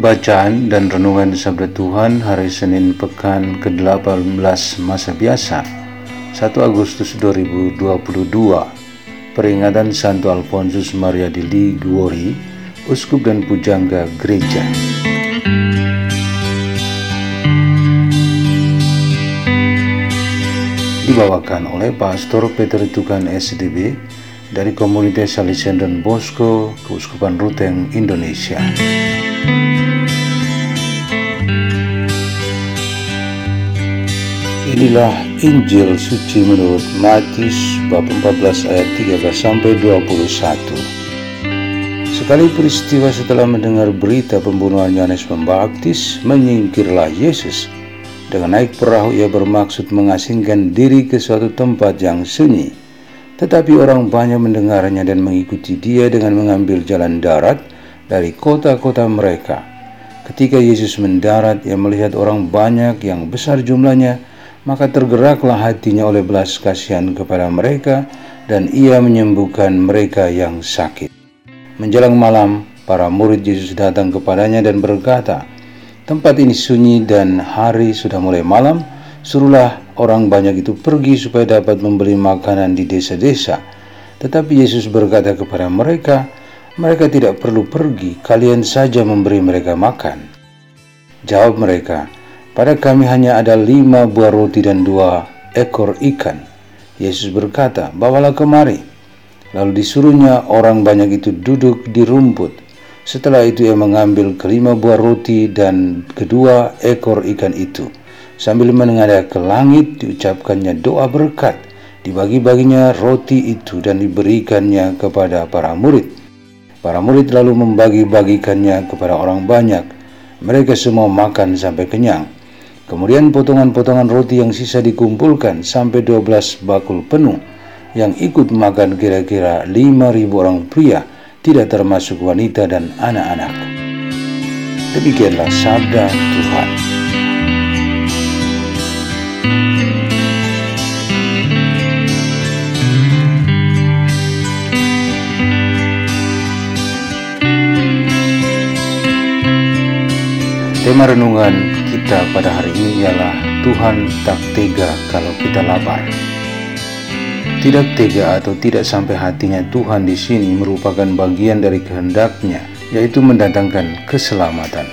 Bacaan dan Renungan Sabda Tuhan hari Senin Pekan ke-18 Masa Biasa 1 Agustus 2022 Peringatan Santo Alfonsus Maria di Liguori Uskup dan Pujangga Gereja Dibawakan oleh Pastor Peter Tukan SDB dari Komunitas Salesian dan Bosco Keuskupan Ruteng Indonesia. Inilah Injil suci menurut Matius bab 14 ayat 13 sampai 21. Sekali peristiwa setelah mendengar berita pembunuhan Yohanes Pembaptis, menyingkirlah Yesus. Dengan naik perahu ia bermaksud mengasingkan diri ke suatu tempat yang sunyi. Tetapi orang banyak mendengarnya dan mengikuti dia dengan mengambil jalan darat dari kota-kota mereka. Ketika Yesus mendarat, ia melihat orang banyak yang besar jumlahnya, maka tergeraklah hatinya oleh belas kasihan kepada mereka dan ia menyembuhkan mereka yang sakit. Menjelang malam, para murid Yesus datang kepadanya dan berkata, Tempat ini sunyi dan hari sudah mulai malam, suruhlah orang banyak itu pergi supaya dapat membeli makanan di desa-desa. Tetapi Yesus berkata kepada mereka, mereka tidak perlu pergi, kalian saja memberi mereka makan. Jawab mereka, pada kami hanya ada lima buah roti dan dua ekor ikan. Yesus berkata, bawalah kemari. Lalu disuruhnya orang banyak itu duduk di rumput. Setelah itu ia mengambil kelima buah roti dan kedua ekor ikan itu. Sambil menengadah ke langit diucapkannya doa berkat. Dibagi-baginya roti itu dan diberikannya kepada para murid. Para murid lalu membagi-bagikannya kepada orang banyak. Mereka semua makan sampai kenyang. Kemudian potongan-potongan roti yang sisa dikumpulkan sampai 12 bakul penuh yang ikut makan kira-kira 5.000 orang pria tidak termasuk wanita dan anak-anak. Demikianlah sabda Tuhan. Tema renungan kita pada hari ini ialah Tuhan tak tega kalau kita lapar. Tidak tega atau tidak sampai hatinya Tuhan di sini merupakan bagian dari kehendaknya, yaitu mendatangkan keselamatan.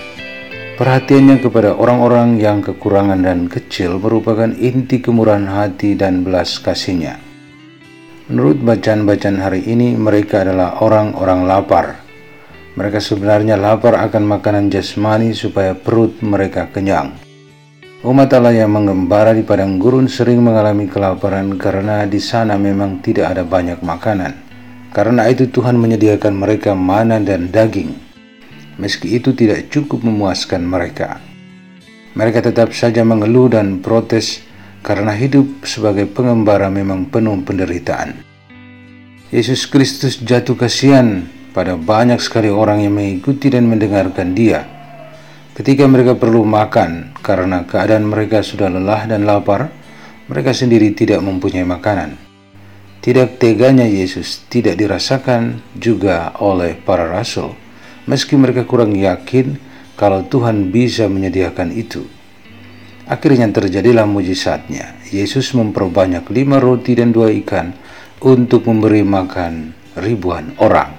Perhatiannya kepada orang-orang yang kekurangan dan kecil merupakan inti kemurahan hati dan belas kasihnya. Menurut bacaan-bacaan hari ini, mereka adalah orang-orang lapar, mereka sebenarnya lapar akan makanan jasmani supaya perut mereka kenyang. Umat Allah yang mengembara di padang gurun sering mengalami kelaparan karena di sana memang tidak ada banyak makanan. Karena itu Tuhan menyediakan mereka mana dan daging. Meski itu tidak cukup memuaskan mereka. Mereka tetap saja mengeluh dan protes karena hidup sebagai pengembara memang penuh penderitaan. Yesus Kristus jatuh kasihan pada banyak sekali orang yang mengikuti dan mendengarkan dia. Ketika mereka perlu makan karena keadaan mereka sudah lelah dan lapar, mereka sendiri tidak mempunyai makanan. Tidak teganya Yesus tidak dirasakan juga oleh para rasul, meski mereka kurang yakin kalau Tuhan bisa menyediakan itu. Akhirnya terjadilah mujizatnya. Yesus memperbanyak lima roti dan dua ikan untuk memberi makan ribuan orang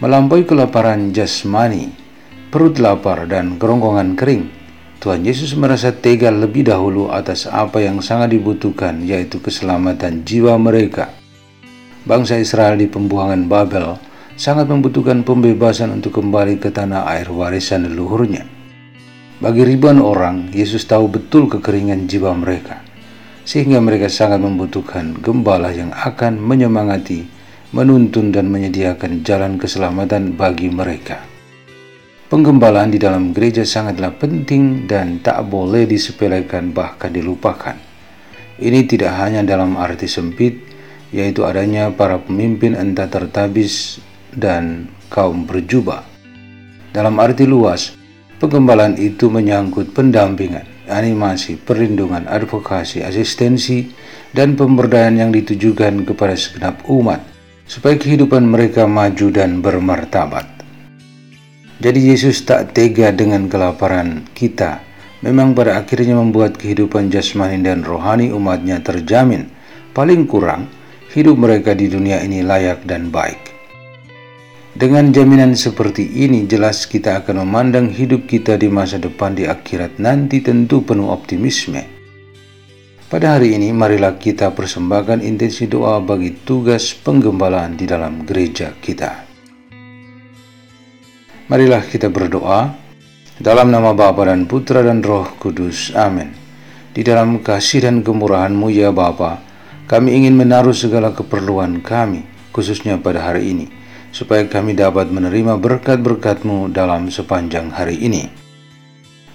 melampaui kelaparan jasmani, perut lapar dan kerongkongan kering. Tuhan Yesus merasa tega lebih dahulu atas apa yang sangat dibutuhkan, yaitu keselamatan jiwa mereka. Bangsa Israel di pembuangan Babel sangat membutuhkan pembebasan untuk kembali ke tanah air warisan leluhurnya. Bagi ribuan orang, Yesus tahu betul kekeringan jiwa mereka. sehingga mereka sangat membutuhkan gembala yang akan menyemangati, menuntun dan menyediakan jalan keselamatan bagi mereka. Penggembalaan di dalam gereja sangatlah penting dan tak boleh disepelekan bahkan dilupakan. Ini tidak hanya dalam arti sempit, yaitu adanya para pemimpin entah tertabis dan kaum berjubah. Dalam arti luas, penggembalaan itu menyangkut pendampingan, animasi, perlindungan, advokasi, asistensi, dan pemberdayaan yang ditujukan kepada segenap umat, supaya kehidupan mereka maju dan bermartabat. Jadi Yesus tak tega dengan kelaparan kita. Memang pada akhirnya membuat kehidupan jasmani dan rohani umatnya terjamin. Paling kurang, hidup mereka di dunia ini layak dan baik. Dengan jaminan seperti ini, jelas kita akan memandang hidup kita di masa depan di akhirat nanti tentu penuh optimisme. Pada hari ini, marilah kita persembahkan intensi doa bagi tugas penggembalaan di dalam gereja kita. Marilah kita berdoa dalam nama Bapa dan Putra dan Roh Kudus. Amin. Di dalam kasih dan kemurahan-Mu ya Bapa, kami ingin menaruh segala keperluan kami, khususnya pada hari ini, supaya kami dapat menerima berkat-berkat-Mu dalam sepanjang hari ini.